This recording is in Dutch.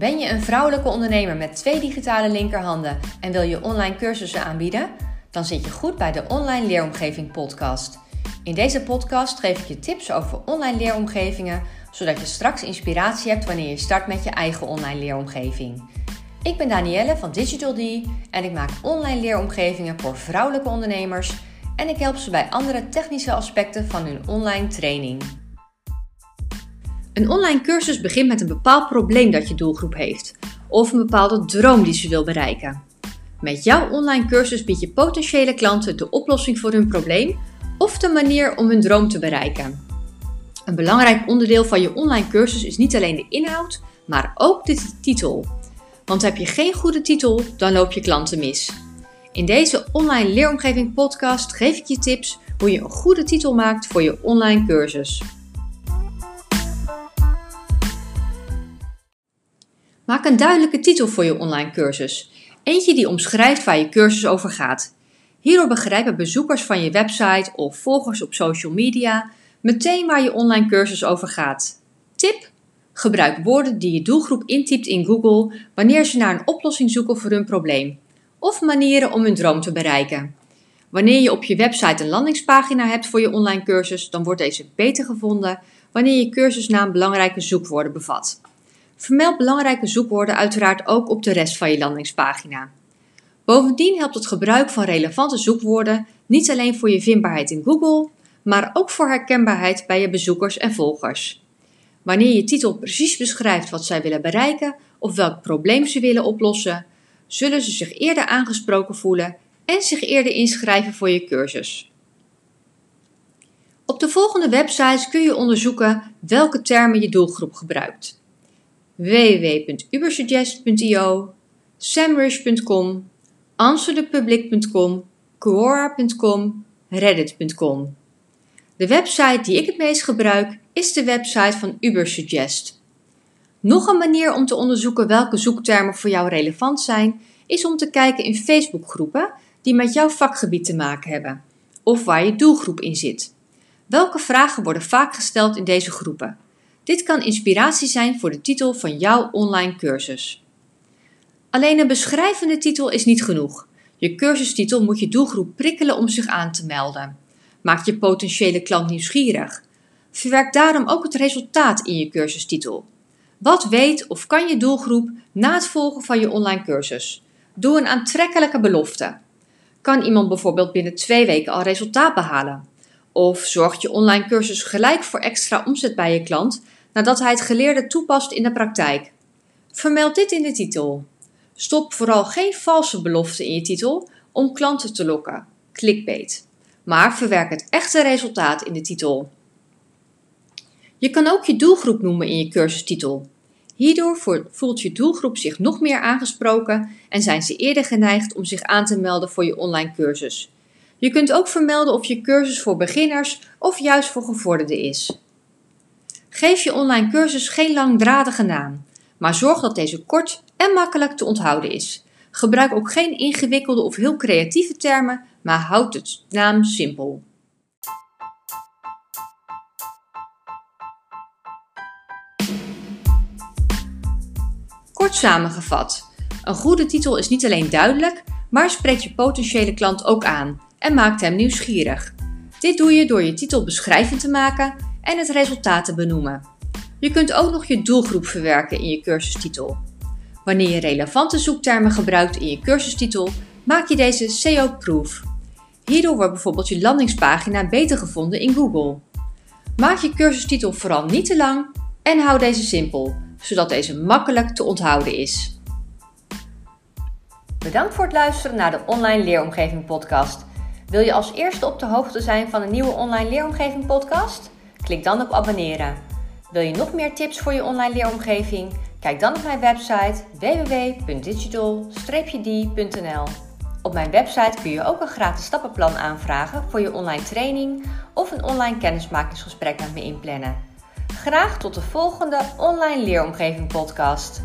Ben je een vrouwelijke ondernemer met twee digitale linkerhanden en wil je online cursussen aanbieden? Dan zit je goed bij de Online Leeromgeving Podcast. In deze podcast geef ik je tips over online leeromgevingen, zodat je straks inspiratie hebt wanneer je start met je eigen online leeromgeving. Ik ben Danielle van Digital D en ik maak online leeromgevingen voor vrouwelijke ondernemers en ik help ze bij andere technische aspecten van hun online training. Een online cursus begint met een bepaald probleem dat je doelgroep heeft of een bepaalde droom die ze wil bereiken. Met jouw online cursus bied je potentiële klanten de oplossing voor hun probleem of de manier om hun droom te bereiken. Een belangrijk onderdeel van je online cursus is niet alleen de inhoud, maar ook de titel. Want heb je geen goede titel, dan loop je klanten mis. In deze online leeromgeving podcast geef ik je tips hoe je een goede titel maakt voor je online cursus. Maak een duidelijke titel voor je online cursus. Eentje die omschrijft waar je cursus over gaat. Hierdoor begrijpen bezoekers van je website of volgers op social media meteen waar je online cursus over gaat. Tip: Gebruik woorden die je doelgroep intypt in Google wanneer ze naar een oplossing zoeken voor hun probleem of manieren om hun droom te bereiken. Wanneer je op je website een landingspagina hebt voor je online cursus, dan wordt deze beter gevonden wanneer je cursusnaam belangrijke zoekwoorden bevat. Vermeld belangrijke zoekwoorden uiteraard ook op de rest van je landingspagina. Bovendien helpt het gebruik van relevante zoekwoorden niet alleen voor je vindbaarheid in Google, maar ook voor herkenbaarheid bij je bezoekers en volgers. Wanneer je titel precies beschrijft wat zij willen bereiken of welk probleem ze willen oplossen, zullen ze zich eerder aangesproken voelen en zich eerder inschrijven voor je cursus. Op de volgende websites kun je onderzoeken welke termen je doelgroep gebruikt www.ubersuggest.io, samrush.com, answerdepublic.com, quora.com, reddit.com. De website die ik het meest gebruik is de website van Ubersuggest. Nog een manier om te onderzoeken welke zoektermen voor jou relevant zijn, is om te kijken in Facebookgroepen die met jouw vakgebied te maken hebben, of waar je doelgroep in zit. Welke vragen worden vaak gesteld in deze groepen? Dit kan inspiratie zijn voor de titel van jouw online cursus. Alleen een beschrijvende titel is niet genoeg. Je cursustitel moet je doelgroep prikkelen om zich aan te melden. Maak je potentiële klant nieuwsgierig. Verwerk daarom ook het resultaat in je cursustitel. Wat weet of kan je doelgroep na het volgen van je online cursus? Doe een aantrekkelijke belofte. Kan iemand bijvoorbeeld binnen twee weken al resultaat behalen? Of zorgt je online cursus gelijk voor extra omzet bij je klant nadat hij het geleerde toepast in de praktijk? Vermeld dit in de titel. Stop vooral geen valse beloften in je titel om klanten te lokken. Clickbait. Maar verwerk het echte resultaat in de titel. Je kan ook je doelgroep noemen in je cursustitel. Hierdoor voelt je doelgroep zich nog meer aangesproken en zijn ze eerder geneigd om zich aan te melden voor je online cursus. Je kunt ook vermelden of je cursus voor beginners of juist voor gevorderden is. Geef je online cursus geen langdradige naam, maar zorg dat deze kort en makkelijk te onthouden is. Gebruik ook geen ingewikkelde of heel creatieve termen, maar houd de naam simpel. Kort samengevat. Een goede titel is niet alleen duidelijk, maar spreekt je potentiële klant ook aan en maakt hem nieuwsgierig. Dit doe je door je titel beschrijvend te maken en het resultaat te benoemen. Je kunt ook nog je doelgroep verwerken in je cursustitel. Wanneer je relevante zoektermen gebruikt in je cursustitel, maak je deze SEO-proof. Hierdoor wordt bijvoorbeeld je landingspagina beter gevonden in Google. Maak je cursustitel vooral niet te lang en hou deze simpel, zodat deze makkelijk te onthouden is. Bedankt voor het luisteren naar de Online Leeromgeving Podcast. Wil je als eerste op de hoogte zijn van een nieuwe Online Leeromgeving Podcast? Klik dan op abonneren. Wil je nog meer tips voor je online leeromgeving? Kijk dan op mijn website www.digital-d.nl. Op mijn website kun je ook een gratis stappenplan aanvragen voor je online training of een online kennismakingsgesprek met me inplannen. Graag tot de volgende Online Leeromgeving podcast.